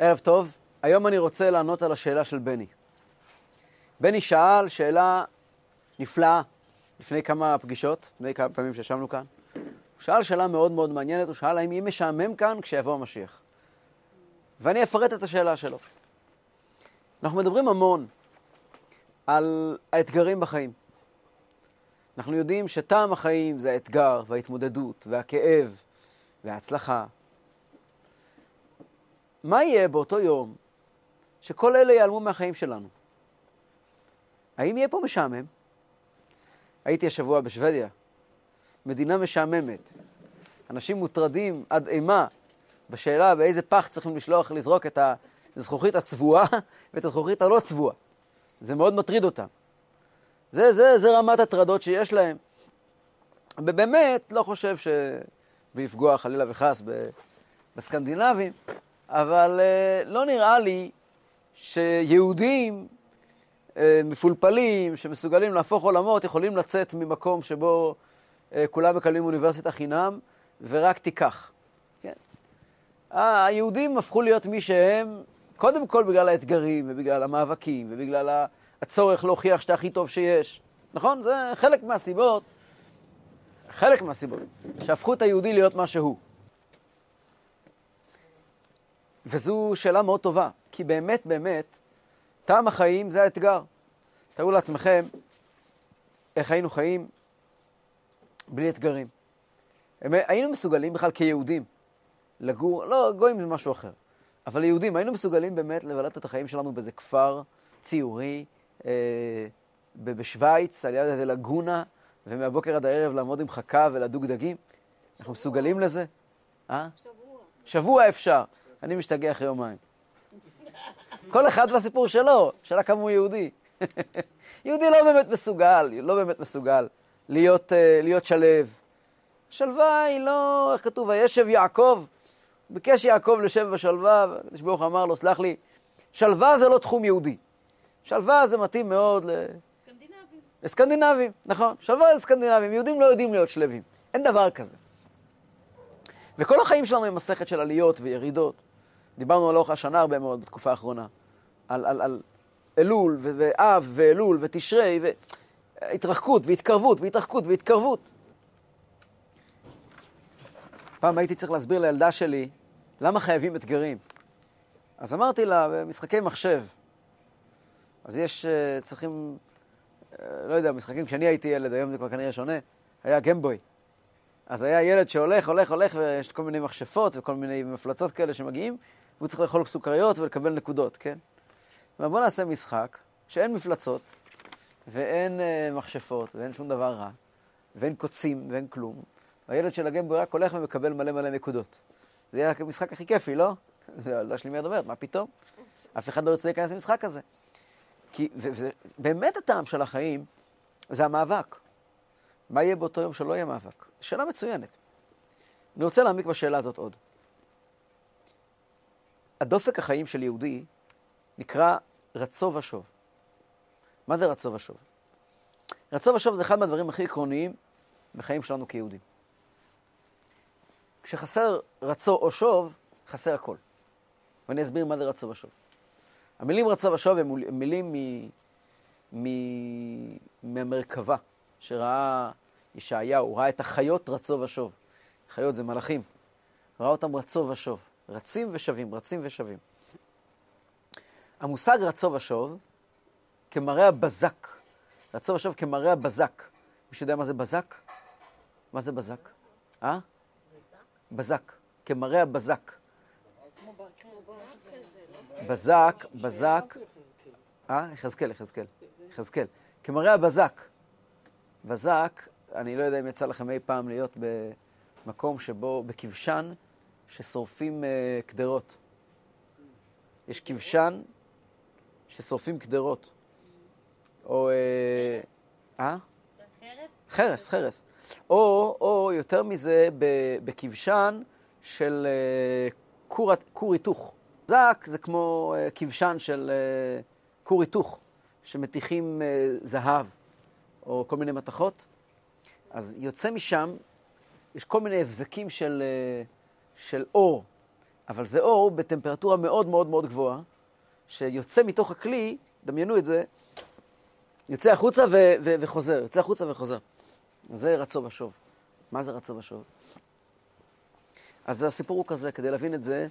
ערב טוב, היום אני רוצה לענות על השאלה של בני. בני שאל שאלה נפלאה לפני כמה פגישות, לפני כמה פעמים שישבנו כאן. הוא שאל שאלה מאוד מאוד מעניינת, הוא שאל האם יהיה משעמם כאן כשיבוא המשיח. ואני אפרט את השאלה שלו. אנחנו מדברים המון על האתגרים בחיים. אנחנו יודעים שטעם החיים זה האתגר וההתמודדות והכאב וההצלחה. מה יהיה באותו יום שכל אלה ייעלמו מהחיים שלנו? האם יהיה פה משעמם? הייתי השבוע בשוודיה, מדינה משעממת. אנשים מוטרדים עד אימה בשאלה באיזה פח צריכים לשלוח, לזרוק את הזכוכית הצבועה ואת הזכוכית הלא צבועה. זה מאוד מטריד אותם. זה, זה, זה רמת הטרדות שיש להם. ובאמת, לא חושב ש... ולפגוע חלילה וחס בסקנדינבים, אבל uh, לא נראה לי שיהודים uh, מפולפלים, שמסוגלים להפוך עולמות, יכולים לצאת ממקום שבו uh, כולם מקבלים אוניברסיטה חינם, ורק תיקח. כן? היהודים הפכו להיות מי שהם, קודם כל בגלל האתגרים, ובגלל המאבקים, ובגלל הצורך להוכיח שאתה הכי טוב שיש. נכון? זה חלק מהסיבות, חלק מהסיבות, שהפכו את היהודי להיות מה שהוא. וזו שאלה מאוד טובה, כי באמת, באמת, טעם החיים זה האתגר. תארו לעצמכם איך היינו חיים בלי אתגרים. היינו מסוגלים בכלל כיהודים לגור, לא, גויים זה משהו אחר, אבל יהודים, היינו מסוגלים באמת לבלט את החיים שלנו באיזה כפר ציורי אה, בשוויץ, על יד איזה לגונה, ומהבוקר עד הערב לעמוד עם חכה ולדוג דגים? אנחנו מסוגלים לזה? אה? שבוע. שבוע אפשר. אני משתגע אחרי יומיים. כל אחד והסיפור שלו, שאלה כמה הוא יהודי. יהודי לא באמת מסוגל, לא באמת מסוגל להיות, uh, להיות שלב. שלווה היא לא, איך כתוב, וישב יעקב, ביקש יעקב לשב בשלווה, והקדוש ברוך אמר לו, סלח לי, שלווה זה לא תחום יהודי. שלווה זה מתאים מאוד ל... סקנדינבים. לסקנדינבים, נכון. שלווה לסקנדינבים. יהודים לא יודעים להיות שלווים. אין דבר כזה. וכל החיים שלנו הם מסכת של עליות וירידות. דיברנו על אורך השנה הרבה מאוד בתקופה האחרונה. על, על, על אלול ואב ואלול ותשרי והתרחקות והתקרבות והתרחקות והתקרבות. פעם הייתי צריך להסביר לילדה שלי למה חייבים אתגרים. אז אמרתי לה, משחקי מחשב. אז יש, uh, צריכים, uh, לא יודע, משחקים, כשאני הייתי ילד, היום זה כבר כנראה שונה, היה גמבוי. אז היה ילד שהולך, הולך, הולך, ויש כל מיני מכשפות וכל מיני מפלצות כאלה שמגיעים, והוא צריך לאכול סוכריות ולקבל נקודות, כן? אבל בואו נעשה משחק שאין מפלצות, ואין uh, מכשפות, ואין שום דבר רע, ואין קוצים, ואין כלום. והילד של הגמבוי רק הולך ומקבל מלא מלא נקודות. זה יהיה המשחק הכי כיפי, לא? זה הילדה שלי מיד אומרת, מה פתאום? אף אחד לא ירצה להיכנס למשחק הזה. כי באמת הטעם של החיים זה המאבק. מה יהיה באותו יום שלא יהיה מאבק? שאלה מצוינת. אני רוצה להעמיק בשאלה הזאת עוד. הדופק החיים של יהודי נקרא רצו ושוב. מה זה רצו ושוב? רצו ושוב זה אחד מהדברים הכי עקרוניים בחיים שלנו כיהודים. כשחסר רצו או שוב, חסר הכל. ואני אסביר מה זה רצו ושוב. המילים רצו ושוב הם מילים מ... מ... מהמרכבה שראה ישעיהו, ראה את החיות רצו ושוב. חיות זה מלאכים. ראה אותם רצו ושוב. רצים ושבים, רצים ושבים. המושג רצו ושוב כמראה הבזק. רצו ושוב כמראה הבזק. מישהו יודע מה זה בזק? מה זה בזק? אה? בזק. כמראה הבזק. בזק, בזק, אה? יחזקאל, יחזקאל, יחזקאל. כמראה הבזק. בזק, אני לא יודע אם יצא לכם אי פעם להיות במקום שבו, בכבשן, ששורפים uh, קדרות. יש כבשן ששורפים קדרות. או... אה? אה? חרס? חרס, חרס. או, או יותר מזה, בכבשן של uh, כור, כור היתוך. זק זה כמו כבשן של כור היתוך, שמטיחים זהב או כל מיני מתכות. אז יוצא משם, יש כל מיני הבזקים של, של אור. אבל זה אור בטמפרטורה מאוד מאוד מאוד גבוהה, שיוצא מתוך הכלי, דמיינו את זה, יוצא החוצה ו- ו- וחוזר, יוצא החוצה וחוזר. זה רצו ושוב. מה זה רצו ושוב? אז הסיפור הוא כזה, כדי להבין את זה,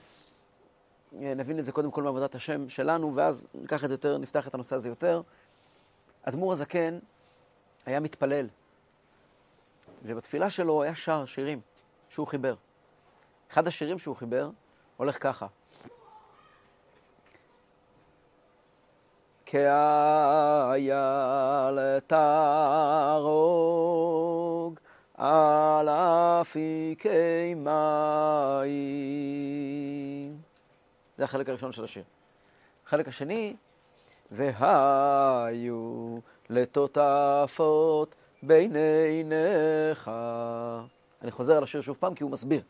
נבין את זה קודם כל מעבודת השם שלנו, ואז ניקח את זה יותר, נפתח את הנושא הזה יותר. אדמו"ר הזקן היה מתפלל, ובתפילה שלו היה שר שירים שהוא חיבר. אחד השירים שהוא חיבר הולך ככה: כאייל תהרוג על אפיקי מים. זה החלק הראשון של השיר. החלק השני, והיו לטוטפות בין עיניך. אני חוזר על השיר שוב פעם כי הוא מסביר.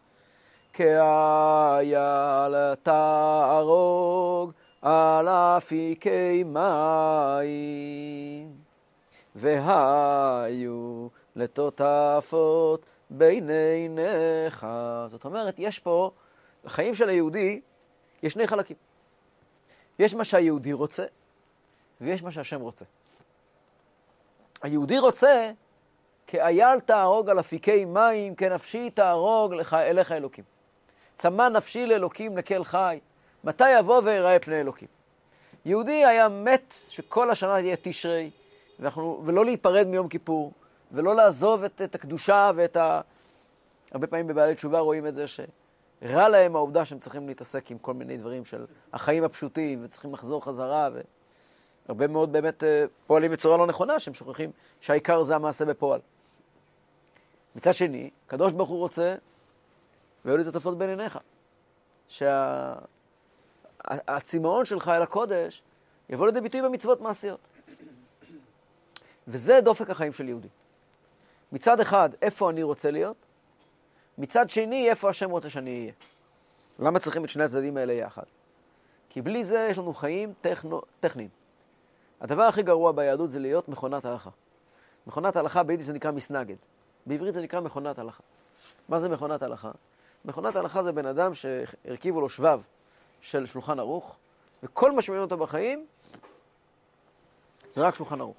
כאייל תהרוג על אפיקי מים, והיו לטוטפות בין עיניך. זאת אומרת, יש פה, בחיים של היהודי, יש שני חלקים. יש מה שהיהודי רוצה, ויש מה שהשם רוצה. היהודי רוצה, כאייל תהרוג על אפיקי מים, כנפשי תהרוג לך, אליך אלוקים. צמא נפשי לאלוקים לקל חי, מתי יבוא ויראה פני אלוקים? יהודי היה מת שכל השנה יהיה תשרי, ואנחנו, ולא להיפרד מיום כיפור, ולא לעזוב את, את הקדושה ואת ה... הרבה פעמים בבעלי תשובה רואים את זה שרע להם העובדה שהם צריכים להתעסק עם כל מיני דברים של החיים הפשוטים, וצריכים לחזור חזרה, והרבה מאוד באמת אה, פועלים בצורה לא נכונה, שהם שוכחים שהעיקר זה המעשה בפועל. מצד שני, הקדוש ברוך הוא רוצה, והיו לי התופעות בין עיניך. שה... הצמאון שלך אל הקודש יבוא לידי ביטוי במצוות מעשיות. וזה דופק החיים של יהודי. מצד אחד, איפה אני רוצה להיות? מצד שני, איפה השם רוצה שאני אהיה. למה צריכים את שני הצדדים האלה יחד? כי בלי זה יש לנו חיים טכנו, טכניים. הדבר הכי גרוע ביהדות זה להיות מכונת הלכה. מכונת הלכה ביידיש זה נקרא מסנגד. בעברית זה נקרא מכונת הלכה. מה זה מכונת הלכה? מכונת הלכה זה בן אדם שהרכיבו לו שבב של שולחן ערוך, וכל מה שמעניין אותו בחיים זה רק שולחן ערוך.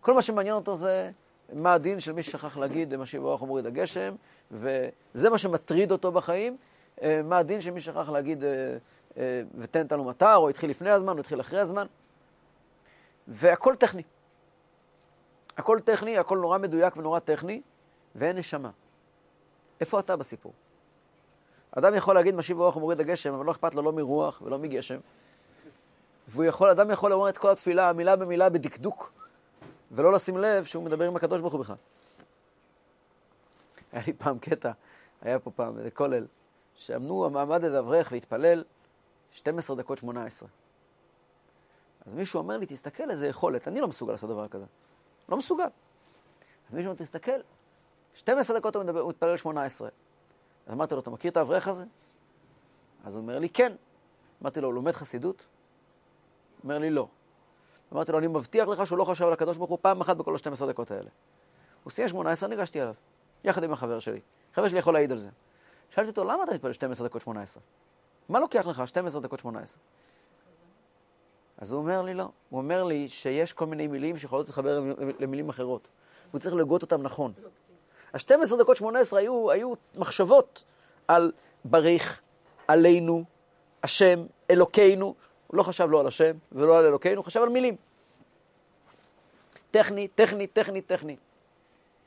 כל מה שמעניין אותו זה מה הדין של מי ששכח להגיד מה שיבורך ומוריד הגשם, וזה מה שמטריד אותו בחיים, אה, מה הדין של מי ששכח להגיד אה, אה, ותן תנו מטר, או התחיל לפני הזמן, או התחיל אחרי הזמן. והכל טכני. הכל טכני, הכל נורא מדויק ונורא טכני, ואין נשמה. איפה אתה בסיפור? אדם יכול להגיד משיב רוח ומוריד הגשם, אבל לא אכפת לו לא מרוח ולא מגשם. והוא יכול, אדם יכול לומר את כל התפילה, מילה במילה, בדקדוק, ולא לשים לב שהוא מדבר עם הקדוש ברוך הוא בכלל. היה לי פעם קטע, היה פה פעם איזה כולל, שעמדו המעמד את אברך והתפלל 12 דקות 18. אז מישהו אומר לי, תסתכל איזה יכולת, אני לא מסוגל לעשות דבר כזה. לא מסוגל. אז מישהו אומר, תסתכל, 12 דקות הוא מתפלל 18. אז אמרתי לו, אתה מכיר את האברך הזה? אז הוא אומר לי, כן. אמרתי לו, הוא לומד חסידות? הוא אומר לי, לא. אמרתי לו, אני מבטיח לך שהוא לא חשב על הקדוש ברוך הוא פעם אחת בכל ה-12 דקות האלה. הוא סיים 18, ניגשתי אליו, יחד עם החבר שלי. החבר שלי יכול להעיד על זה. שאלתי אותו, למה אתה מתפלל 12 דקות 18? מה לוקח לך 12 דקות 18? אז הוא אומר לי, לא. הוא אומר לי שיש כל מיני מילים שיכולות להתחבר למילים אחרות. הוא צריך לגות אותם נכון. ה-12 דקות 18 היו, היו מחשבות על בריך, עלינו, השם, אלוקינו. הוא לא חשב לא על השם ולא על אלוקינו, הוא חשב על מילים. טכני, טכני, טכני, טכני.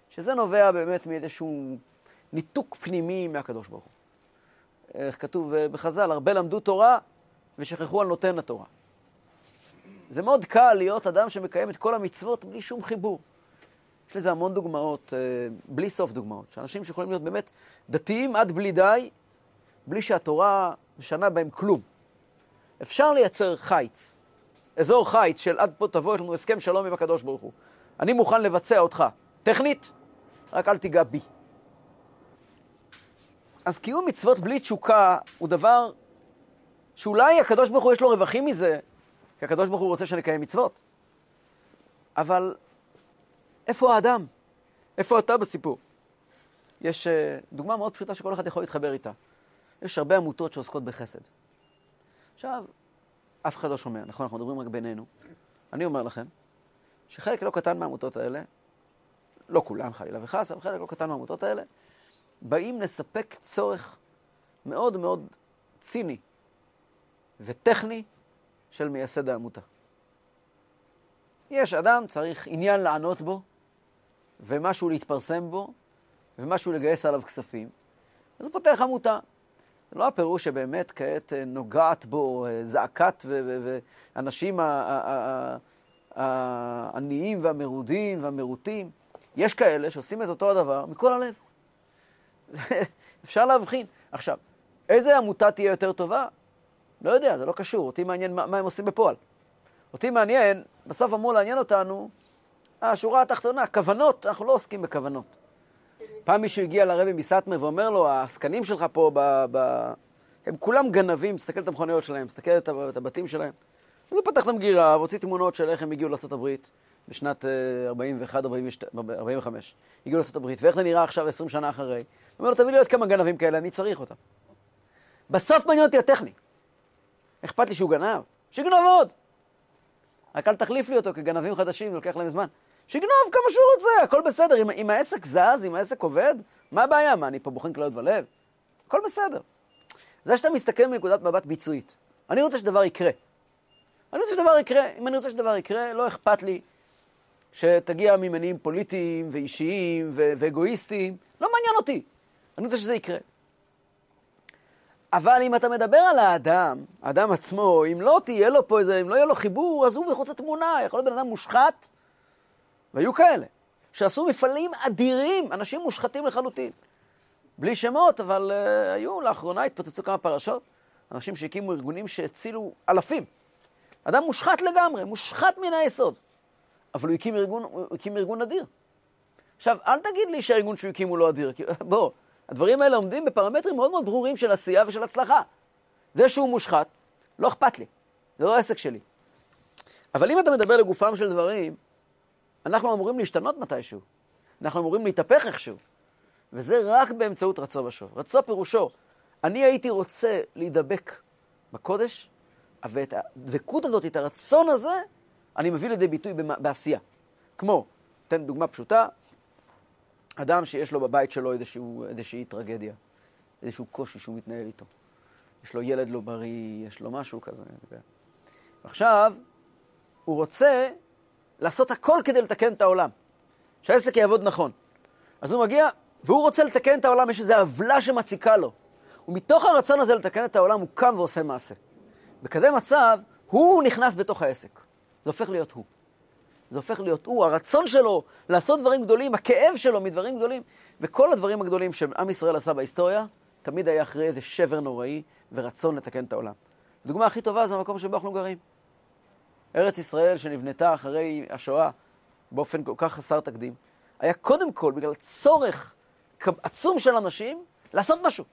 שזה נובע באמת מאיזשהו ניתוק פנימי מהקדוש ברוך הוא. איך כתוב בחז"ל, הרבה למדו תורה ושכחו על נותן התורה. זה מאוד קל להיות אדם שמקיים את כל המצוות בלי שום חיבור. יש לזה המון דוגמאות, אה, בלי סוף דוגמאות, שאנשים שיכולים להיות באמת דתיים עד בלי די, בלי שהתורה משנה בהם כלום. אפשר לייצר חיץ, אזור חיץ של עד פה תבוא, יש לנו הסכם שלום עם הקדוש ברוך הוא. אני מוכן לבצע אותך, טכנית, רק אל תיגע בי. אז קיום מצוות בלי תשוקה הוא דבר שאולי הקדוש ברוך הוא יש לו רווחים מזה, כי הקדוש ברוך הוא רוצה שנקיים מצוות. אבל איפה האדם? איפה אתה בסיפור? יש uh, דוגמה מאוד פשוטה שכל אחד יכול להתחבר איתה. יש הרבה עמותות שעוסקות בחסד. עכשיו, אף אחד לא שומע, נכון? אנחנו מדברים רק בינינו. אני אומר לכם, שחלק לא קטן מהעמותות האלה, לא כולם חלילה וחס, אבל חלק לא קטן מהעמותות האלה, באים לספק צורך מאוד מאוד ציני וטכני של מייסד העמותה. יש אדם, צריך עניין לענות בו, ומשהו להתפרסם בו, ומשהו לגייס עליו כספים, אז הוא פותח עמותה. זה לא הפירוש שבאמת כעת אה, נוגעת בו אה, זעקת ואנשים העניים והמרודים והמרוטים. יש כאלה שעושים את אותו הדבר מכל הלב. אפשר להבחין. עכשיו, איזה עמותה תהיה יותר טובה? לא יודע, זה לא קשור. אותי מעניין מה, מה הם עושים בפועל. אותי מעניין, בסוף אמור לעניין אותנו, השורה התחתונה, כוונות, אנחנו לא עוסקים בכוונות. פעם מישהו הגיע לרבי מסטמר ואומר לו, העסקנים שלך פה, ב, ב... הם כולם גנבים, תסתכל את המכוניות שלהם, תסתכל את הבתים שלהם. אז הוא פתח את המגירה והוציא תמונות של איך הם הגיעו לארה"ב בשנת 41, 45. הגיעו לארה"ב, ואיך זה נראה עכשיו 20 שנה אחרי. הוא אומר לו, תביא לי עוד כמה גנבים כאלה, אני צריך אותם. בסוף מעניין אותי הטכני. אכפת לי שהוא גנב? שיגנוב עוד! רק אל תחליף לי אותו, כי גנבים חדשים, לוקח להם זמן. שיגנוב כמה שהוא רוצה, הכל בסדר. אם, אם העסק זז, אם העסק עובד, מה הבעיה? מה, אני פה בוחן כליות ולב? הכל בסדר. זה שאתה מסתכל מנקודת מבט ביצועית. אני רוצה שדבר יקרה. אני רוצה שדבר יקרה. אם אני רוצה שדבר יקרה, לא אכפת לי שתגיע ממניעים פוליטיים ואישיים ו- ואגואיסטיים. לא מעניין אותי. אני רוצה שזה יקרה. אבל אם אתה מדבר על האדם, האדם עצמו, אם לא תהיה לו פה איזה, אם לא יהיה לו חיבור, אז הוא מחוץ לתמונה. יכול להיות בן אדם מושחת, והיו כאלה, שעשו מפעלים אדירים, אנשים מושחתים לחלוטין. בלי שמות, אבל uh, היו, לאחרונה התפוצצו כמה פרשות, אנשים שהקימו ארגונים שהצילו אלפים. אדם מושחת לגמרי, מושחת מן היסוד. אבל הוא הקים ארגון, הוא הקים ארגון אדיר. עכשיו, אל תגיד לי שהארגון שהוא הקים הוא לא אדיר, בוא, הדברים האלה עומדים בפרמטרים מאוד מאוד ברורים של עשייה ושל הצלחה. זה שהוא מושחת, לא אכפת לי, זה לא עסק שלי. אבל אם אתה מדבר לגופם של דברים, אנחנו אמורים להשתנות מתישהו. אנחנו אמורים להתהפך איכשהו. וזה רק באמצעות רצו ושוב. רצו פירושו, אני הייתי רוצה להידבק בקודש, ואת הדבקות הזאת, את הרצון הזה, אני מביא לידי ביטוי בעשייה. כמו, אתן דוגמה פשוטה, אדם שיש לו בבית שלו איזשהו, איזושהי טרגדיה, איזשהו קושי שהוא מתנהל איתו. יש לו ילד לא בריא, יש לו משהו כזה. עכשיו, הוא רוצה לעשות הכל כדי לתקן את העולם, שהעסק יעבוד נכון. אז הוא מגיע, והוא רוצה לתקן את העולם, יש איזו עוולה שמציקה לו. ומתוך הרצון הזה לתקן את העולם, הוא קם ועושה מעשה. בכזה מצב, הוא נכנס בתוך העסק. זה הופך להיות הוא. זה הופך להיות הוא, הרצון שלו לעשות דברים גדולים, הכאב שלו מדברים גדולים. וכל הדברים הגדולים שעם ישראל עשה בהיסטוריה, תמיד היה אחרי איזה שבר נוראי ורצון לתקן את העולם. הדוגמה הכי טובה זה המקום שבו אנחנו גרים. ארץ ישראל שנבנתה אחרי השואה באופן כל כך חסר תקדים, היה קודם כל בגלל צורך עצום של אנשים לעשות משהו.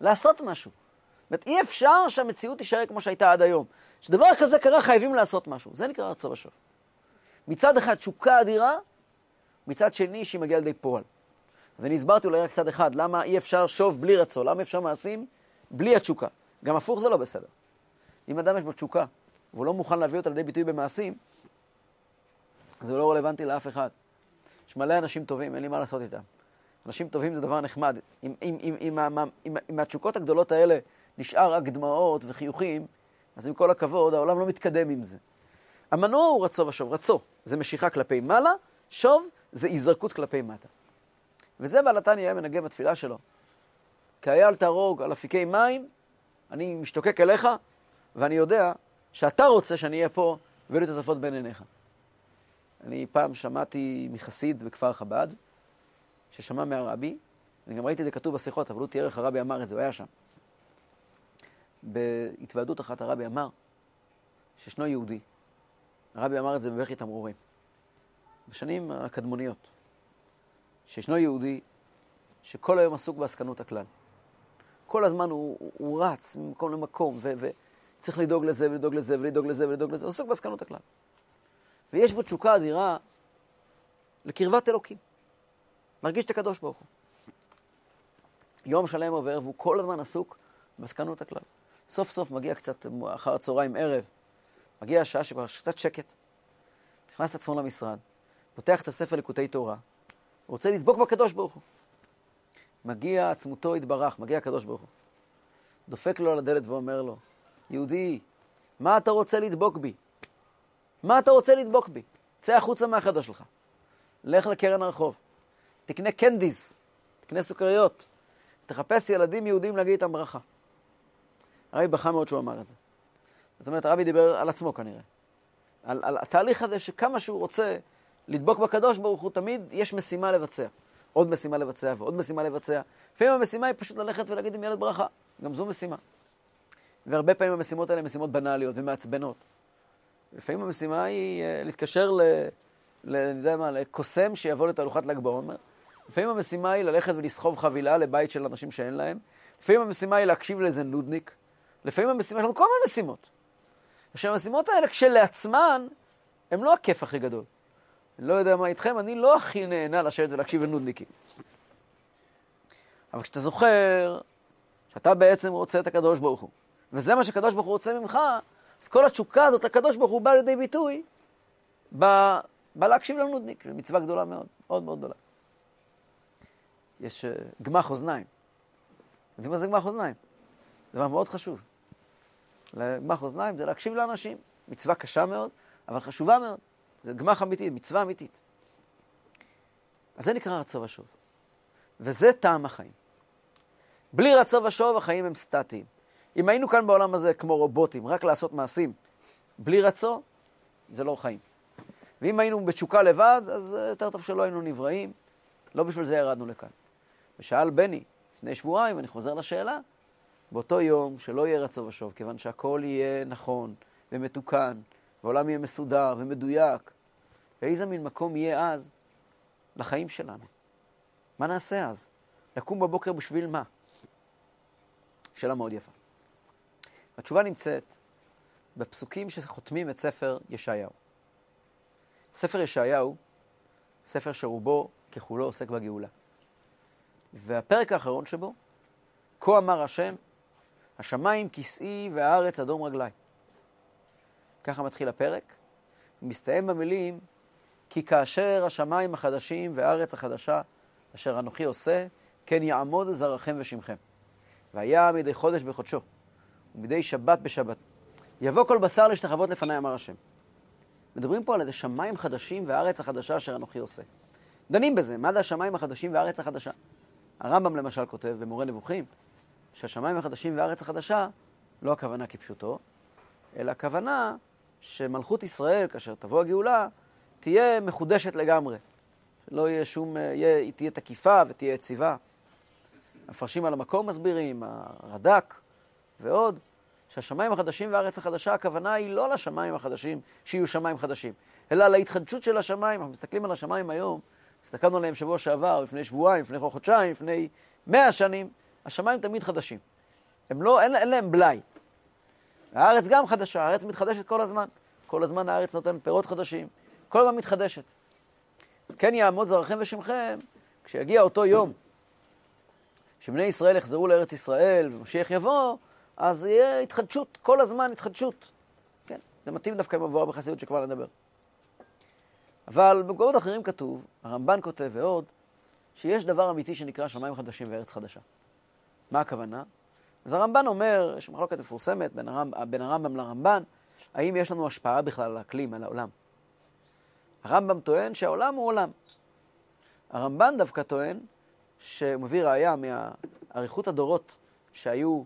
לעשות משהו. זאת אומרת, אי אפשר שהמציאות תישאר כמו שהייתה עד היום. כשדבר כזה קרה, חייבים לעשות משהו. זה נקרא רצון ושוב. מצד אחד תשוקה אדירה, מצד שני שהיא מגיעה לידי פועל. ואני הסברתי אולי רק צד אחד, למה אי אפשר שוב בלי רצון, למה אפשר מעשים בלי התשוקה. גם הפוך זה לא בסדר. אם אדם יש בו תשוקה, והוא לא מוכן להביא אותה לידי ביטוי במעשים, זה לא רלוונטי לאף אחד. יש מלא אנשים טובים, אין לי מה לעשות איתם. אנשים טובים זה דבר נחמד. אם, אם, אם, אם, אם, אם, אם מהתשוקות הגדולות האלה נשאר רק דמעות וחיוכים, אז עם כל הכבוד, העולם לא מתקדם עם זה. המנוע הוא רצו ושוב. רצו זה משיכה כלפי מעלה, שוב זה היזרקות כלפי מטה. וזה בעל התניא היה מנגן בתפילה שלו. כי היה אל תהרוג על אפיקי מים, אני משתוקק אליך, ואני יודע שאתה רוצה שאני אהיה פה ולא תטפות בין עיניך. אני פעם שמעתי מחסיד בכפר חב"ד, ששמע מהרבי, אני גם ראיתי את זה כתוב בשיחות, אבל הוא תיאר איך הרבי אמר את זה, הוא היה שם. בהתוועדות אחת הרבי אמר שישנו יהודי, הרבי אמר את זה בבכי תמרורים, בשנים הקדמוניות, שישנו יהודי שכל היום עסוק בעסקנות הכלל. כל הזמן הוא, הוא, רץ ממקום למקום, וצריך לדאוג לזה ולדאוג לזה ולדאוג לזה ולדאוג לזה, הוא עסוק בעסקנות הכלל. ויש בו תשוקה אדירה לקרבת אלוקים. מרגיש את הקדוש ברוך הוא. יום שלם עובר, והוא כל הזמן עסוק בעסקנות הכלל. סוף סוף מגיע קצת אחר הצהריים, ערב, מגיע השעה שכבר קצת שקט, נכנס עצמו למשרד, פותח את הספר ליקוטי תורה, רוצה לדבוק בקדוש ברוך הוא. מגיע עצמותו יתברך, מגיע הקדוש ברוך הוא. דופק לו על הדלת ואומר לו, יהודי, מה אתה רוצה לדבוק בי? מה אתה רוצה לדבוק בי? צא החוצה מהחדר שלך. לך לקרן הרחוב. תקנה קנדיז, תקנה סוכריות. תחפש ילדים יהודים להגיד איתם ברכה. הרבי בכה מאוד שהוא אמר את זה. זאת אומרת, הרבי דיבר על עצמו כנראה. על, על התהליך הזה שכמה שהוא רוצה לדבוק בקדוש ברוך הוא, תמיד יש משימה לבצע. עוד משימה לבצע ועוד משימה לבצע. לפעמים המשימה היא פשוט ללכת ולהגיד עם ילד ברכה. גם זו משימה. והרבה פעמים המשימות האלה הן משימות בנאליות ומעצבנות. לפעמים המשימה היא uh, להתקשר ל... ל... אני יודע מה, לקוסם שיבוא לתהלוכת ל"ג בעומר. לפעמים המשימה היא ללכת ולסחוב חבילה לבית של אנשים שאין להם. לפעמים המשימה היא להקשיב לאיזה נודניק. לפעמים המשימה, יש לנו כל מיני משימות. עכשיו, המשימות האלה כשלעצמן, הן לא הכיף הכי גדול. אני לא יודע מה איתכם, אני לא הכי נהנה לשבת ולהקשיב לנודניקים. אבל כשאתה זוכר שאתה בעצם רוצה את הקדוש ברוך הוא, וזה מה שהקדוש ברוך הוא רוצה ממך, אז כל התשוקה הזאת, הקדוש ברוך הוא בא לידי ביטוי בא, בא להקשיב לנודניק, זו מצווה גדולה מאוד, מאוד מאוד גדולה. יש uh, גמח אוזניים. אתם יודעים מה זה גמח אוזניים? דבר מאוד חשוב. לגמח אוזניים זה להקשיב לאנשים. מצווה קשה מאוד, אבל חשובה מאוד. זה גמח אמיתי, מצווה אמיתית. אז זה נקרא רצו ושוב. וזה טעם החיים. בלי רצו ושוב החיים הם סטטיים. אם היינו כאן בעולם הזה כמו רובוטים, רק לעשות מעשים, בלי רצו, זה לא חיים. ואם היינו בתשוקה לבד, אז יותר טוב שלא היינו נבראים. לא בשביל זה ירדנו לכאן. ושאל בני לפני שבועיים, ואני חוזר לשאלה, באותו יום שלא יהיה רצו ושוב, כיוון שהכל יהיה נכון ומתוקן, והעולם יהיה מסודר ומדויק, ואיזה מין מקום יהיה אז לחיים שלנו? מה נעשה אז? לקום בבוקר בשביל מה? שאלה מאוד יפה. התשובה נמצאת בפסוקים שחותמים את ספר ישעיהו. ספר ישעיהו, ספר שרובו ככולו עוסק בגאולה. והפרק האחרון שבו, כה אמר השם, השמיים כסאי והארץ אדום רגלי. ככה מתחיל הפרק, מסתיים במילים, כי כאשר השמיים החדשים והארץ החדשה, אשר אנוכי עושה, כן יעמוד זרעכם ושמכם. והיה מדי חודש בחודשו, ומדי שבת בשבת. יבוא כל בשר להשתחוות לפניי, אמר השם. מדברים פה על איזה שמיים חדשים והארץ החדשה אשר אנוכי עושה. דנים בזה, מה זה השמיים החדשים והארץ החדשה? הרמב"ם למשל כותב במורה נבוכים, שהשמיים החדשים והארץ החדשה, לא הכוונה כפשוטו, אלא הכוונה שמלכות ישראל, כאשר תבוא הגאולה, תהיה מחודשת לגמרי. לא יהיה שום, יהיה, היא תהיה תקיפה ותהיה יציבה. המפרשים על המקום מסבירים, הרד"ק ועוד, שהשמיים החדשים והארץ החדשה, הכוונה היא לא לשמיים החדשים, שיהיו שמיים חדשים, אלא להתחדשות של השמיים. אנחנו מסתכלים על השמיים היום, הסתכלנו עליהם שבוע שעבר, לפני שבועיים, לפני חודשיים, לפני מאה שנים, השמיים תמיד חדשים. הם לא, אין, אין להם בלאי. הארץ גם חדשה, הארץ מתחדשת כל הזמן. כל הזמן הארץ נותנת פירות חדשים, כל הזמן מתחדשת. אז כן יעמוד זרעכם ושמכם, כשיגיע אותו יום שבני ישראל יחזרו לארץ ישראל ומשיח יבוא, אז יהיה התחדשות, כל הזמן התחדשות. כן, זה מתאים דווקא עם מבואר בחסידות שכבר נדבר. אבל במקומות אחרים כתוב, הרמב"ן כותב ועוד, שיש דבר אמיתי שנקרא שמיים חדשים וארץ חדשה. מה הכוונה? אז הרמב"ן אומר, יש מחלוקת מפורסמת בין, הרמב, בין הרמב"ם לרמב"ן, האם יש לנו השפעה בכלל על האקלים, על העולם. הרמב"ם טוען שהעולם הוא עולם. הרמב"ן דווקא טוען, שהוא מביא ראייה מאריכות הדורות שהיו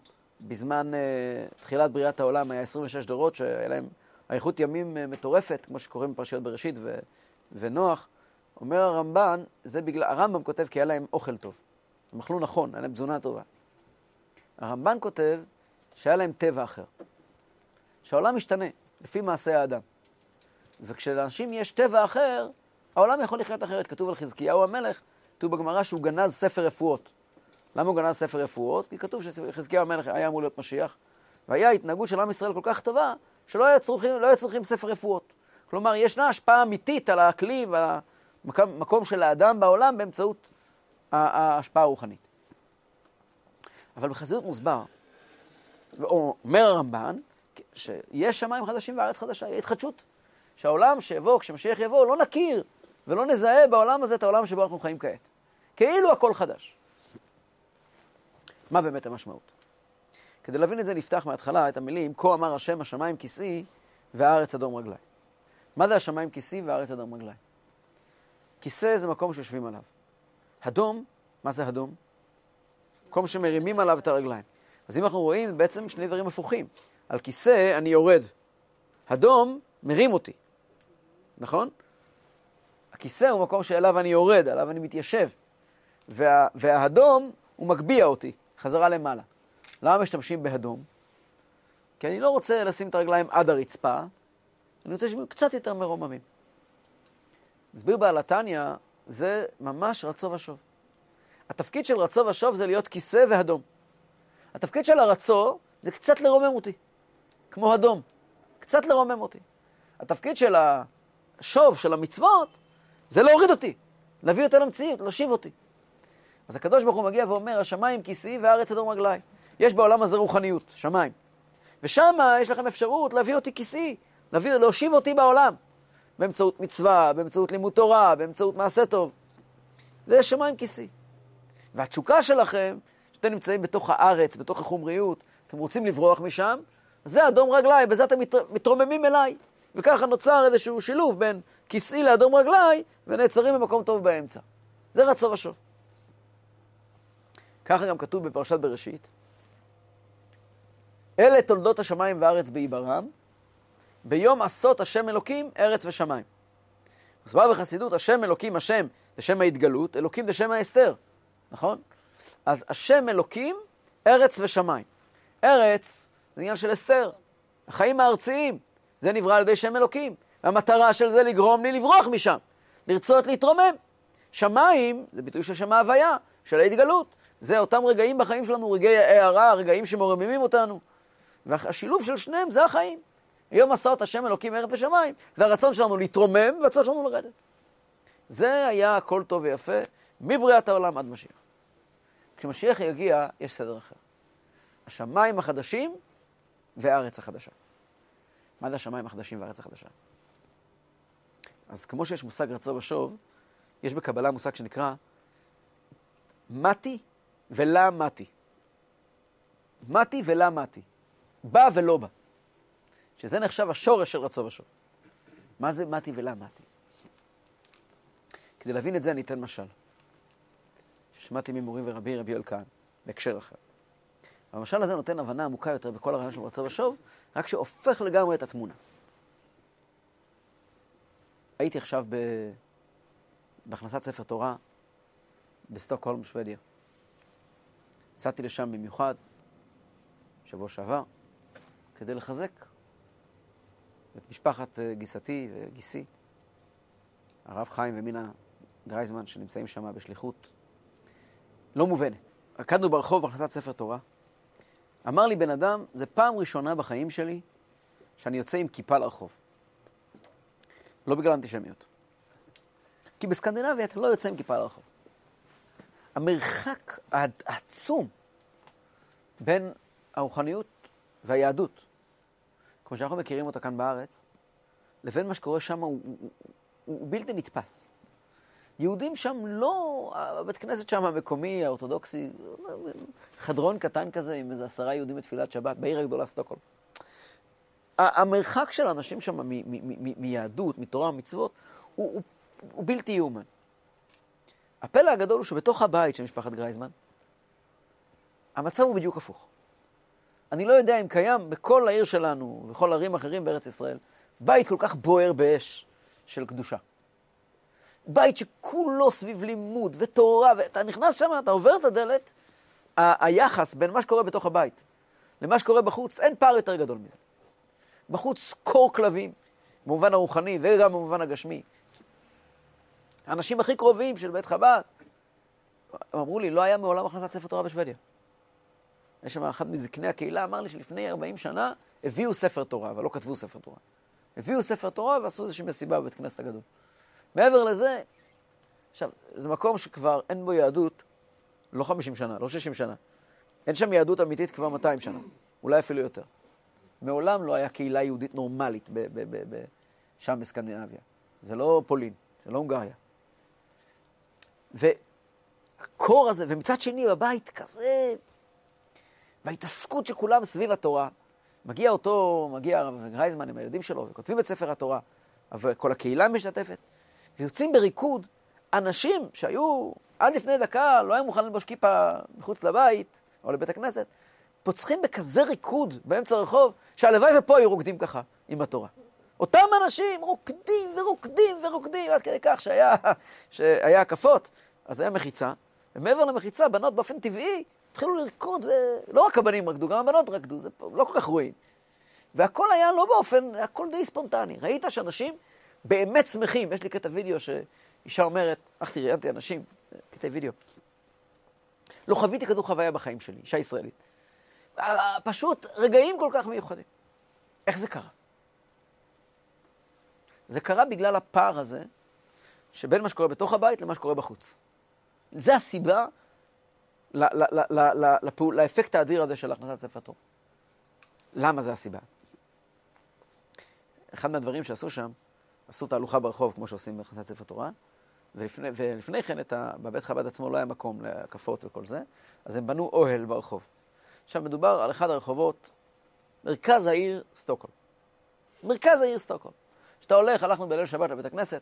בזמן uh, תחילת בריאת העולם, היה 26 דורות שהיה להם אריכות ימים uh, מטורפת, כמו שקוראים בפרשיות בראשית ו, ונוח. אומר הרמב"ן, זה בגלל, הרמב"ם כותב כי היה להם אוכל טוב. הם אכלו נכון, היה להם תזונה טובה. הרמב"ן כותב שהיה להם טבע אחר. שהעולם משתנה לפי מעשה האדם. וכשלאנשים יש טבע אחר, העולם יכול לחיות אחרת. כתוב על חזקיהו המלך, כתוב בגמרא שהוא גנז ספר רפואות. למה הוא גנז ספר רפואות? כי כתוב שחזקיהו המלך היה אמור להיות משיח, והיה התנהגות של עם ישראל כל כך טובה, שלא היה צריכים, לא היה צריכים ספר רפואות. כלומר, ישנה השפעה אמיתית על האקלים ועל המקום של האדם בעולם באמצעות ההשפעה הרוחנית. אבל בחסידות מוסבר, או אומר הרמב"ן, שיש שמיים חדשים וארץ חדשה, יהיה התחדשות. שהעולם שיבוא, כשמשיח יבוא, לא נכיר ולא נזהה בעולם הזה את העולם שבו אנחנו חיים כעת. כאילו הכל חדש. מה באמת המשמעות? כדי להבין את זה נפתח מההתחלה את המילים, כה אמר השם השמיים כיסאי והארץ אדום רגלי. מה זה השמיים כיסאי והארץ אדום רגלי? כיסא זה מקום שיושבים עליו. הדום, מה זה הדום? מקום שמרימים עליו את הרגליים. אז אם אנחנו רואים, בעצם שני דברים הפוכים. על כיסא אני יורד. הדום מרים אותי, נכון? הכיסא הוא מקום שאליו אני יורד, עליו אני מתיישב. וה, והאדום הוא מגביה אותי, חזרה למעלה. למה משתמשים באדום? כי אני לא רוצה לשים את הרגליים עד הרצפה, אני רוצה שהם קצת יותר מרוממים. מסביר בעל התניא, זה ממש רצו ושוב. התפקיד של רצו ושוב זה להיות כיסא ואדום. התפקיד של הרצו זה קצת לרומם אותי, כמו אדום, קצת לרומם אותי. התפקיד של השוב, של המצוות, זה להוריד אותי, להביא אותה למציאות, להושיב אותי. אז הקדוש ברוך הוא מגיע ואומר, השמיים כיסאי והארץ אדום רגליי. יש בעולם הזה רוחניות, שמיים. ושם יש לכם אפשרות להביא אותי כיסאי, להביא, להושיב אותי בעולם. באמצעות מצווה, באמצעות לימוד תורה, באמצעות מעשה טוב. זה שמיים כיסאי. והתשוקה שלכם, שאתם נמצאים בתוך הארץ, בתוך החומריות, אתם רוצים לברוח משם, זה אדום רגליי, בזה אתם מתרוממים אליי. וככה נוצר איזשהו שילוב בין כיסאי לאדום רגליי, ונעצרים במקום טוב באמצע. זה רצו ושוב. ככה גם כתוב בפרשת בראשית, אלה תולדות השמיים והארץ בעיברם, ביום עשות השם אלוקים ארץ ושמיים. מסבר בחסידות, השם אלוקים, השם זה שם ההתגלות, אלוקים זה שם ההסתר, נכון? אז השם אלוקים, ארץ ושמיים. ארץ זה עניין של הסתר. החיים הארציים, זה נברא על ידי שם אלוקים. והמטרה של זה לגרום לי לברוח משם, לרצות להתרומם. שמיים זה ביטוי של שם ההוויה, של ההתגלות. זה אותם רגעים בחיים שלנו, רגעי הערה, רגעים שמרוממים אותנו. והשילוב של שניהם זה החיים. היום מסרת השם אלוקים ארץ ושמיים, והרצון שלנו להתרומם והרצון שלנו לרדת. זה היה הכל טוב ויפה מבריאת העולם עד משיח. כשמשיח יגיע, יש סדר אחר. השמיים החדשים והארץ החדשה. מה זה השמיים החדשים והארץ החדשה? אז כמו שיש מושג רצו ושוב, יש בקבלה מושג שנקרא מתי ולה מתי. מתי ולה מתי. בא ולא בא. שזה נחשב השורש של רצו ושוב. מה זה מתי ולה מתי? כדי להבין את זה אני אתן משל. ששמעתי ממורים ורבי רבי כהן, בהקשר אחר. המשל הזה נותן הבנה עמוקה יותר בכל הרעיון של רצו ושוב, רק שהופך לגמרי את התמונה. הייתי עכשיו ב... בהכנסת ספר תורה בסטוקהולם, שוודיה. נסעתי לשם במיוחד, שבוע שעבר, כדי לחזק את משפחת אה, גיסתי וגיסי, הרב חיים ומינה גרייזמן, שנמצאים שם בשליחות לא מובנת. רקדנו ברחוב בהכנסת ספר תורה. אמר לי בן אדם, זה פעם ראשונה בחיים שלי שאני יוצא עם כיפה לרחוב. לא בגלל אנטישמיות. כי בסקנדינביה אתה לא יוצא עם כיפה לרחוב. המרחק העצום בין הרוחניות והיהדות, כמו שאנחנו מכירים אותה כאן בארץ, לבין מה שקורה שם הוא, הוא, הוא, בלתי נתפס. יהודים שם לא, הבית כנסת שם המקומי, האורתודוקסי, חדרון קטן כזה עם איזה עשרה יהודים בתפילת שבת, בעיר הגדולה סטוקהולם. המרחק של האנשים שם מיהדות, מתורה, מצוות, הוא, הוא, הוא בלתי יאומן. הפלא הגדול הוא שבתוך הבית של משפחת גרייזמן, המצב הוא בדיוק הפוך. אני לא יודע אם קיים בכל העיר שלנו, ובכל ערים אחרים בארץ ישראל, בית כל כך בוער באש של קדושה. בית שכולו סביב לימוד ותורה, ואתה נכנס שם, אתה עובר את הדלת, ה- היחס בין מה שקורה בתוך הבית למה שקורה בחוץ, אין פער יותר גדול מזה. בחוץ קור כלבים, במובן הרוחני וגם במובן הגשמי. האנשים הכי קרובים של בית חב"ד, אמרו לי, לא היה מעולם הכנסת ספר תורה בשוודיה. יש שם אחד מזקני הקהילה, אמר לי שלפני 40 שנה הביאו ספר תורה, אבל לא כתבו ספר תורה. הביאו ספר תורה ועשו איזושהי מסיבה בבית כנסת הגדול. מעבר לזה, עכשיו, זה מקום שכבר אין בו יהדות לא 50 שנה, לא 60 שנה, אין שם יהדות אמיתית כבר 200 שנה, אולי אפילו יותר. מעולם לא היה קהילה יהודית נורמלית ב- ב- ב- ב- שם בסקנדינביה. זה לא פולין, זה לא הונגריה. והקור הזה, ומצד שני בבית כזה, וההתעסקות של כולם סביב התורה, מגיע אותו, מגיע הרב גרייזמן עם הילדים שלו, וכותבים את ספר התורה, וכל הקהילה משתתפת, ויוצאים בריקוד אנשים שהיו עד לפני דקה, לא היו מוכנים ללבוש כיפה מחוץ לבית או לבית הכנסת, פוצחים בכזה ריקוד באמצע הרחוב, שהלוואי ופה היו רוקדים ככה עם התורה. אותם אנשים רוקדים ורוקדים ורוקדים, עד כדי כך שהיה, שהיה הקפות, אז היה מחיצה, ומעבר למחיצה, בנות באופן טבעי התחילו לרקוד, ולא רק הבנים רקדו, גם הבנות רקדו, זה לא כל כך רואים. והכל היה לא באופן, הכל די ספונטני. ראית שאנשים באמת שמחים. יש לי קטע וידאו שאישה אומרת, אך תראי, ראיינתי אנשים, קטעי וידאו. לא חוויתי כזו חוויה בחיים שלי, אישה ישראלית. אה, פשוט רגעים כל כך מיוחדים. איך זה קרה? זה קרה בגלל הפער הזה שבין מה שקורה בתוך הבית למה שקורה בחוץ. זה הסיבה לאפקט האדיר הזה של הכנסת ספר תורה. למה זה הסיבה? אחד מהדברים שעשו שם, עשו תהלוכה ברחוב, כמו שעושים בהכנסת ספר תורה, ולפני, ולפני כן, ה, בבית חב"ד עצמו לא היה מקום להקפות וכל זה, אז הם בנו אוהל ברחוב. עכשיו מדובר על אחד הרחובות, מרכז העיר סטוקהולם. מרכז העיר סטוקהולם. כשאתה הולך, הלכנו בליל שבת לבית הכנסת,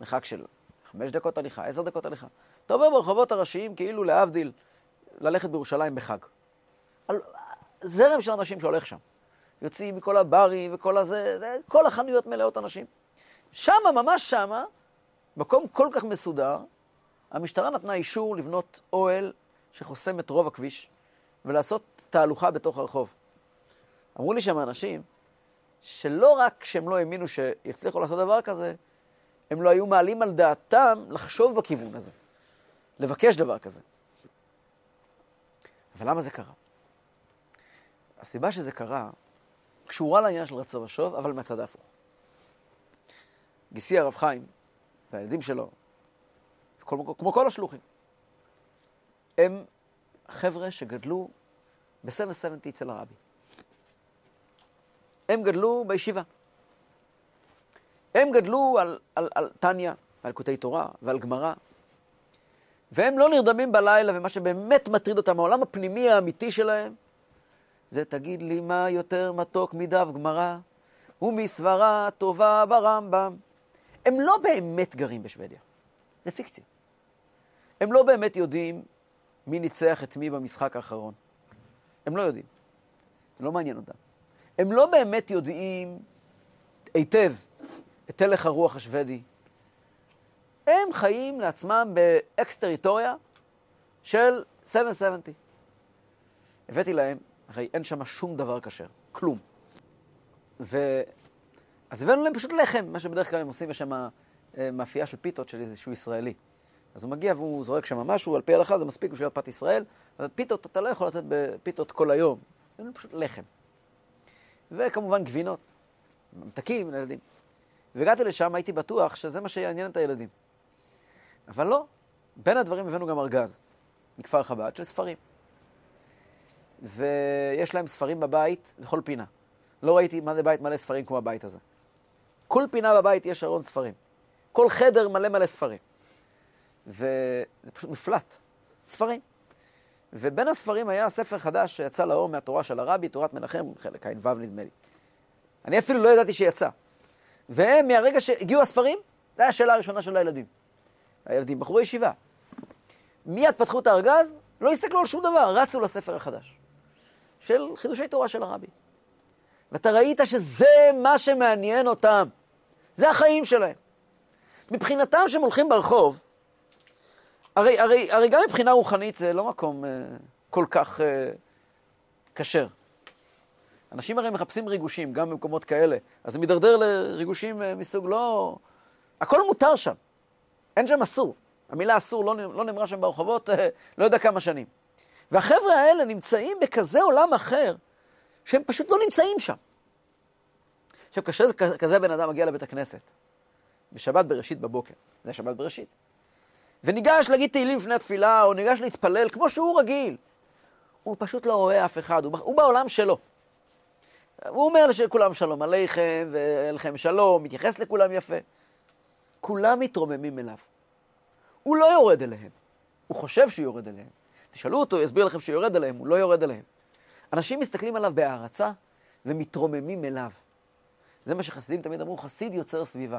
מרחק של חמש דקות הליכה, עשר דקות הליכה. אתה עובר ברחובות הראשיים כאילו להבדיל ללכת בירושלים בחג. על זרם של אנשים שהולך שם. יוצאים מכל הברים וכל הזה, כל החנויות מלאות אנשים. שמה, ממש שמה, מקום כל כך מסודר, המשטרה נתנה אישור לבנות אוהל שחוסם את רוב הכביש ולעשות תהלוכה בתוך הרחוב. אמרו לי שם אנשים שלא רק שהם לא האמינו שיצליחו לעשות דבר כזה, הם לא היו מעלים על דעתם לחשוב בכיוון הזה, לבקש דבר כזה. אבל למה זה קרה? הסיבה שזה קרה קשורה לעניין של רצו ושוב, אבל מהצד ההפוך. גיסי הרב חיים והילדים שלו, כמו, כמו כל השלוחים, הם חבר'ה שגדלו ב-770 אצל הרבי. הם גדלו בישיבה. הם גדלו על, על, על טניה, על קוטעי תורה ועל גמרא, והם לא נרדמים בלילה, ומה שבאמת מטריד אותם, העולם הפנימי האמיתי שלהם, זה תגיד לי מה יותר מתוק מדף גמרא ומסברה טובה ברמב"ם. הם לא באמת גרים בשוודיה, זה פיקציה. הם לא באמת יודעים מי ניצח את מי במשחק האחרון. הם לא יודעים. זה לא מעניין אותם. הם לא באמת יודעים היטב את הלך הרוח השוודי. הם חיים לעצמם באקס-טריטוריה של 770. הבאתי להם, הרי אין שם שום דבר כשר, כלום. ו... אז הבאנו להם פשוט לחם, מה שבדרך כלל הם עושים, יש שם אה, מאפייה של פיתות של איזשהו ישראלי. אז הוא מגיע והוא זורק שם משהו, על פי ההלכה זה מספיק בשביל פת ישראל, אבל פיתות, אתה לא יכול לתת בפיתות כל היום, זה פשוט לחם. וכמובן גבינות, ממתקים לילדים. והגעתי לשם, הייתי בטוח שזה מה שיעניין את הילדים. אבל לא, בין הדברים הבאנו גם ארגז מכפר חב"ד של ספרים. ויש להם ספרים בבית לכל פינה. לא ראיתי מה זה בית מלא ספרים כמו הבית הזה. כל פינה בבית יש ארון ספרים. כל חדר מלא מלא ספרים. וזה פשוט מפלט. ספרים. ובין הספרים היה ספר חדש שיצא לאור מהתורה של הרבי, תורת מנחם, חלק ע"ו נדמה לי. אני אפילו לא ידעתי שיצא. והם, מהרגע שהגיעו הספרים, זו הייתה השאלה הראשונה של הילדים. הילדים, בחורי ישיבה. מיד פתחו את הארגז, לא הסתכלו על שום דבר, רצו לספר החדש. של חידושי תורה של הרבי. ואתה ראית שזה מה שמעניין אותם. זה החיים שלהם. מבחינתם שהם הולכים ברחוב, הרי, הרי, הרי גם מבחינה רוחנית זה לא מקום uh, כל כך uh, כשר. אנשים הרי מחפשים ריגושים, גם במקומות כאלה. אז זה מידרדר לריגושים uh, מסוג לא... הכל מותר שם. אין שם אסור. המילה אסור לא, לא נאמרה שם ברחובות uh, לא יודע כמה שנים. והחבר'ה האלה נמצאים בכזה עולם אחר, שהם פשוט לא נמצאים שם. עכשיו, כאשר כזה בן אדם מגיע לבית הכנסת, בשבת בראשית בבוקר, זה שבת בראשית, וניגש להגיד תהילים לפני התפילה, או ניגש להתפלל כמו שהוא רגיל, הוא פשוט לא רואה אף אחד, הוא, הוא בעולם שלו. הוא אומר לכולם שלום עליכם, ואליכם שלום, מתייחס לכולם יפה. כולם מתרוממים אליו. הוא לא יורד אליהם, הוא חושב שהוא יורד אליהם. תשאלו אותו, הוא יסביר לכם שהוא יורד אליהם, הוא לא יורד אליהם. אנשים מסתכלים עליו בהערצה ומתרוממים אליו. זה מה שחסידים תמיד אמרו, חסיד יוצר סביבה.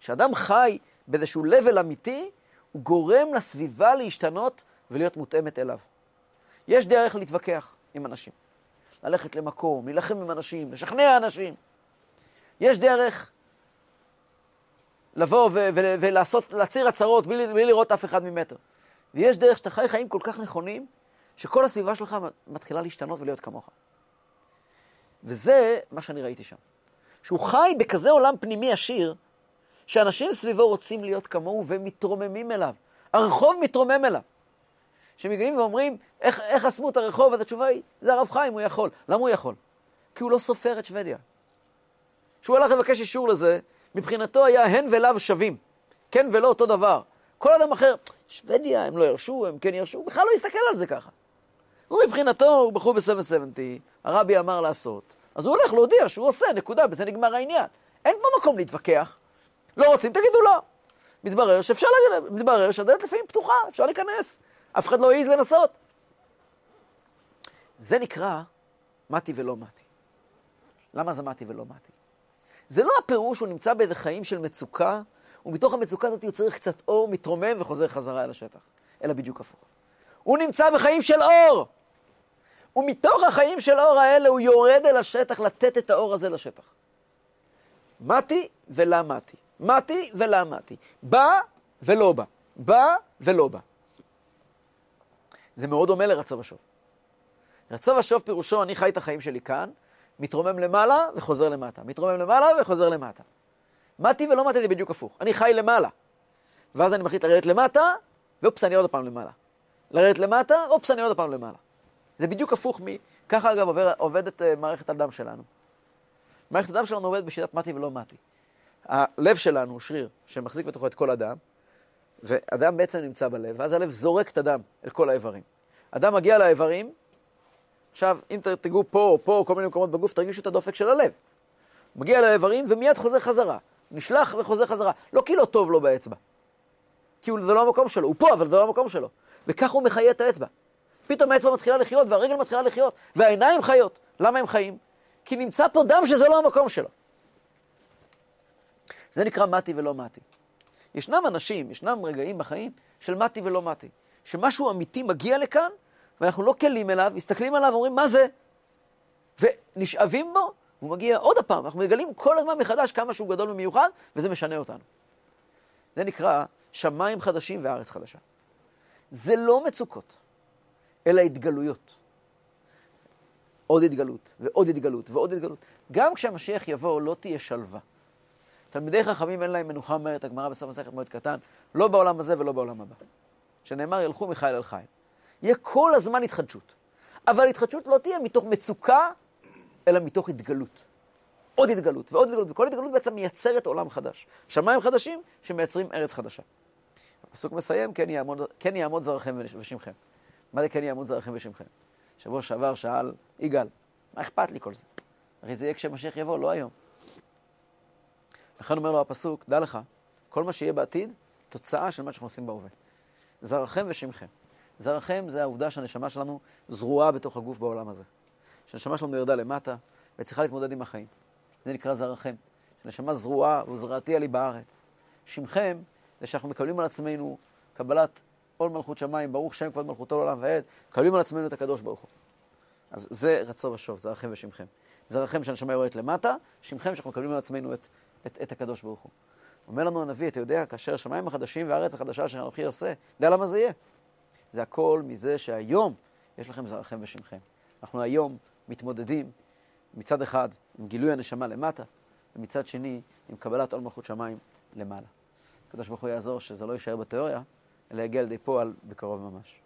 כשאדם חי באיזשהו level אמיתי, גורם לסביבה להשתנות ולהיות מותאמת אליו. יש דרך להתווכח עם אנשים. ללכת למקום, להילחם עם אנשים, לשכנע אנשים. יש דרך לבוא ו- ו- ולעשות, להצהיר הצהרות בלי, בלי לראות אף אחד ממטר. ויש דרך שאתה חי חיים כל כך נכונים, שכל הסביבה שלך מתחילה להשתנות ולהיות כמוך. וזה מה שאני ראיתי שם. שהוא חי בכזה עולם פנימי עשיר, שאנשים סביבו רוצים להיות כמוהו ומתרוממים אליו. הרחוב מתרומם אליו. שמגיעים ואומרים, איך, איך חסמו את הרחוב? אז התשובה היא, זה הרב חיים, הוא יכול. למה הוא יכול? כי הוא לא סופר את שוודיה. כשהוא הלך לבקש אישור לזה, מבחינתו היה הן ולאו שווים. כן ולא אותו דבר. כל אדם אחר, שוודיה, הם לא ירשו, הם כן ירשו, בכלל לא יסתכל על זה ככה. הוא מבחינתו, הוא בחור ב-770, הרבי אמר לעשות, אז הוא הולך להודיע שהוא עושה, נקודה, בזה נגמר העניין. אין פה מקום להתווכח. לא רוצים, תגידו לא. מתברר שאפשר, להגיד, מתברר שהדלת לפעמים פתוחה, אפשר להיכנס. אף אחד לא העז לנסות. זה נקרא מתי ולא מתי. למה זה מתי ולא מתי? זה לא הפירוש שהוא נמצא באיזה חיים של מצוקה, ומתוך המצוקה הזאת הוא צריך קצת אור, מתרומם וחוזר חזרה אל השטח. אלא בדיוק הפוך. הוא נמצא בחיים של אור! ומתוך החיים של אור האלה הוא יורד אל השטח לתת את האור הזה לשטח. מתי ולא מתי. ולא מתי. בא ולא בא. בא ולא בא. זה מאוד דומה לרצה ושוב. רצה ושוב פירושו, אני חי את החיים שלי כאן, מתרומם למעלה וחוזר למטה. מתרומם למעלה וחוזר למטה. מתי ולא מתי זה בדיוק הפוך. אני חי למעלה. ואז אני מחליט לרדת למטה, ואופס, אני עוד פעם למעלה. לרדת למטה, אופס, אני עוד פעם למעלה. זה בדיוק הפוך מ... ככה אגב עובד, עובדת uh, מערכת הדם שלנו. מערכת הדם שלנו עובדת בשיטת מתי ולא מתי. הלב שלנו הוא שריר שמחזיק בתוכו את כל הדם, והדם בעצם נמצא בלב, ואז הלב זורק את הדם אל כל האיברים. הדם מגיע לאיברים, עכשיו, אם תגעו פה או פה, כל מיני מקומות בגוף, תרגישו את הדופק של הלב. מגיע לאיברים ומיד חוזר חזרה. נשלח וחוזר חזרה. לא כי לא טוב לו באצבע. כי זה לא המקום שלו. הוא פה, אבל זה לא המקום שלו. וכך הוא מחיה את האצבע. פתאום האצבע מתחילה לחיות והרגל מתחילה לחיות, והעיניים חיות. למה הם חיים? כי נמצא פה דם שזה לא המקום שלו. זה נקרא מתי ולא מתי. ישנם אנשים, ישנם רגעים בחיים של מתי ולא מתי. שמשהו אמיתי מגיע לכאן, ואנחנו לא כלים אליו, מסתכלים עליו ואומרים, מה זה? ונשאבים בו, והוא מגיע עוד הפעם. אנחנו מגלים כל הזמן מחדש כמה שהוא גדול ומיוחד, וזה משנה אותנו. זה נקרא שמיים חדשים וארץ חדשה. זה לא מצוקות, אלא התגלויות. עוד התגלות, ועוד התגלות, ועוד התגלות. גם כשהמשיח יבוא, לא תהיה שלווה. תלמידי חכמים אין להם מנוחה, אומרת הגמרא בסוף מסכת מועד קטן, לא בעולם הזה ולא בעולם הבא. שנאמר, ילכו מחיל אל חיל. יהיה כל הזמן התחדשות. אבל התחדשות לא תהיה מתוך מצוקה, אלא מתוך התגלות. עוד התגלות ועוד התגלות, וכל התגלות בעצם מייצרת עולם חדש. שמיים חדשים שמייצרים ארץ חדשה. הפסוק מסיים, כן יעמוד, כן יעמוד זרעכם ושמכם. מה זה כן יעמוד זרעכם ושמכם? שבוע שעבר שאל יגאל, מה אכפת לי כל זה? הרי זה יהיה כשמשיח יבוא, לא היום. לכן אומר לו הפסוק, דע לך, כל מה שיהיה בעתיד, תוצאה של מה שאנחנו עושים בהווה. זרעכם ושמכם. זרעכם זה העובדה שהנשמה שלנו זרועה בתוך הגוף בעולם הזה. שהנשמה שלנו ירדה למטה וצריכה להתמודד עם החיים. זה נקרא זרעכם. שהנשמה זרועה וזרעתי עלי בארץ. שמכם זה שאנחנו מקבלים על עצמנו קבלת עול מלכות שמיים, ברוך שם כבוד מלכותו לעולם ועד, מקבלים על עצמנו את הקדוש ברוך הוא. אז זה רצו ושוב, זרעכם ושמכם. זרעכם שהנשמה יורדת למטה, שמכם שאנחנו מקבלים על עצמנו את, את, את הקדוש ברוך הוא. אומר לנו הנביא, אתה יודע, כאשר השמיים החדשים והארץ החדשה אשר אנוכי עושה, יודע למה זה יהיה? זה הכל מזה שהיום יש לכם זרעכם ושמכם. אנחנו היום מתמודדים מצד אחד עם גילוי הנשמה למטה, ומצד שני עם קבלת עול מלכות שמיים למעלה. הקדוש ברוך הוא יעזור שזה לא יישאר בתיאוריה, אלא יגיע לידי פועל בקרוב ממש.